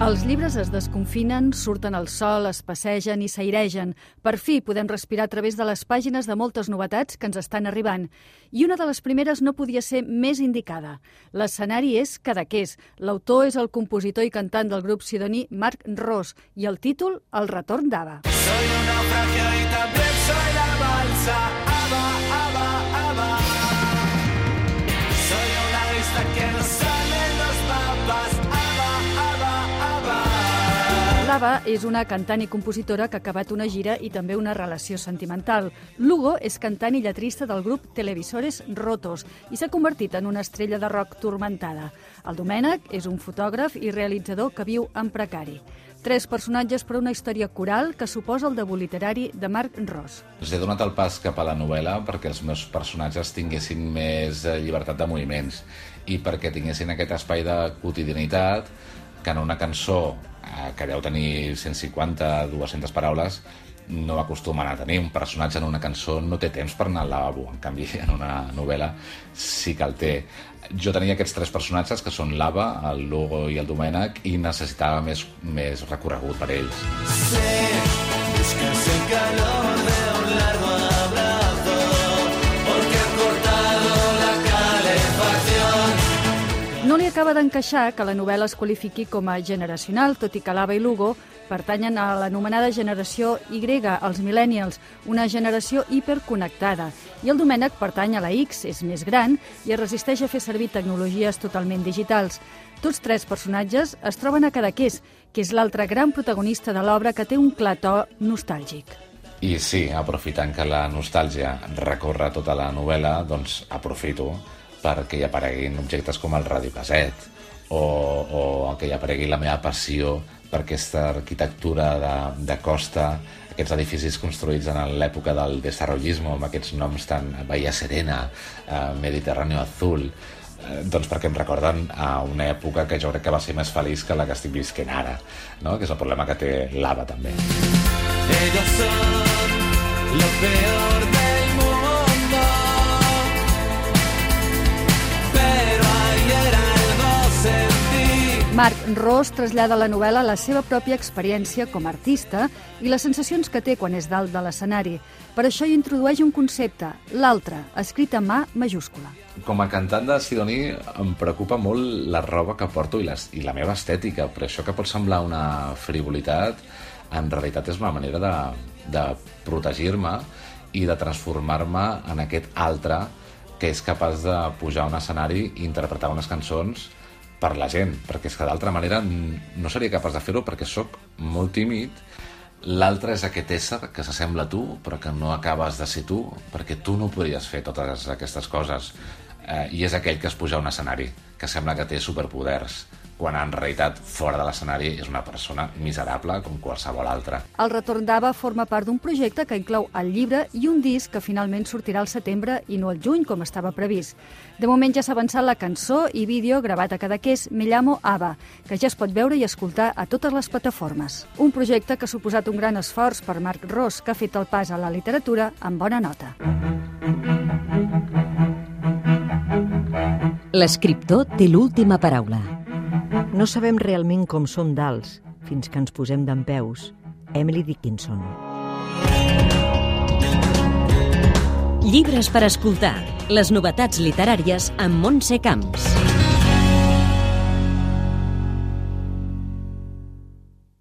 Els llibres es desconfinen, surten al sol, es passegen i s'airegen. Per fi podem respirar a través de les pàgines de moltes novetats que ens estan arribant. I una de les primeres no podia ser més indicada. L'escenari és Cadaqués. L'autor és el compositor i cantant del grup sidoní Marc Ros i el títol El retorn d'Ava. Soy un naufragio y también soy la balsa. Ava, ava, ava. Soy una lista que L'Ava és una cantant i compositora que ha acabat una gira i també una relació sentimental. Lugo és cantant i lletrista del grup Televisores Rotos i s'ha convertit en una estrella de rock turmentada. El Domènec és un fotògraf i realitzador que viu en precari. Tres personatges per una història coral que suposa el debut literari de Marc Ros. Els he donat el pas cap a la novel·la perquè els meus personatges tinguessin més eh, llibertat de moviments i perquè tinguessin aquest espai de quotidianitat que en una cançó eh, que deu tenir 150-200 paraules no acostumen a tenir. Un personatge en una cançó no té temps per anar al lavabo. En canvi, en una novel·la sí que el té. Jo tenia aquests tres personatges, que són l'Ava, el Lugo i el Domènec, i necessitava més, més recorregut per ells. Sé, buscas el calor de un largo acaba d'encaixar que la novel·la es qualifiqui com a generacional, tot i que l'Ava i Lugo pertanyen a l'anomenada generació Y, els millennials, una generació hiperconnectada. I el Domènec pertany a la X, és més gran i es resisteix a fer servir tecnologies totalment digitals. Tots tres personatges es troben a Cadaqués, que és l'altre gran protagonista de l'obra que té un clar to nostàlgic. I sí, aprofitant que la nostàlgia recorre tota la novel·la, doncs aprofito perquè hi apareguin objectes com el radiocasset o, o que hi aparegui la meva passió per aquesta arquitectura de, de costa, aquests edificis construïts en l'època del desarrollismo, amb aquests noms tan Bahia Serena, eh, Mediterráneo Azul, eh, doncs perquè em recorden a una època que jo crec que va ser més feliç que la que estic visquent ara, no? que és el problema que té l'Ava també. Ellos son lo peor Marc Ros trasllada a la novel·la la seva pròpia experiència com a artista i les sensacions que té quan és dalt de l'escenari. Per això hi introdueix un concepte, l'altre, escrit amb mà majúscula. Com a cantant de Sidoní em preocupa molt la roba que porto i, les, i la meva estètica, però això que pot semblar una frivolitat, en realitat és una manera de, de protegir-me i de transformar-me en aquest altre que és capaç de pujar a un escenari i interpretar unes cançons per la gent, perquè és que d'altra manera no seria capaç de fer-ho perquè sóc molt tímid L'altre és aquest ésser que s'assembla a tu, però que no acabes de ser tu, perquè tu no podries fer totes aquestes coses. Eh, I és aquell que es puja a un escenari, que sembla que té superpoders, quan en realitat fora de l'escenari és una persona miserable com qualsevol altra. El retorn d'Ava forma part d'un projecte que inclou el llibre i un disc que finalment sortirà al setembre i no al juny, com estava previst. De moment ja s'ha avançat la cançó i vídeo gravat a Cadaqués Me llamo Ava, que ja es pot veure i escoltar a totes les plataformes. Un projecte que ha suposat un gran esforç per Marc Ros, que ha fet el pas a la literatura amb bona nota. L'escriptor té l'última paraula. No sabem realment com som d'alts fins que ens posem d'en peus. Emily Dickinson. Llibres per escoltar. Les novetats literàries amb Montse Camps.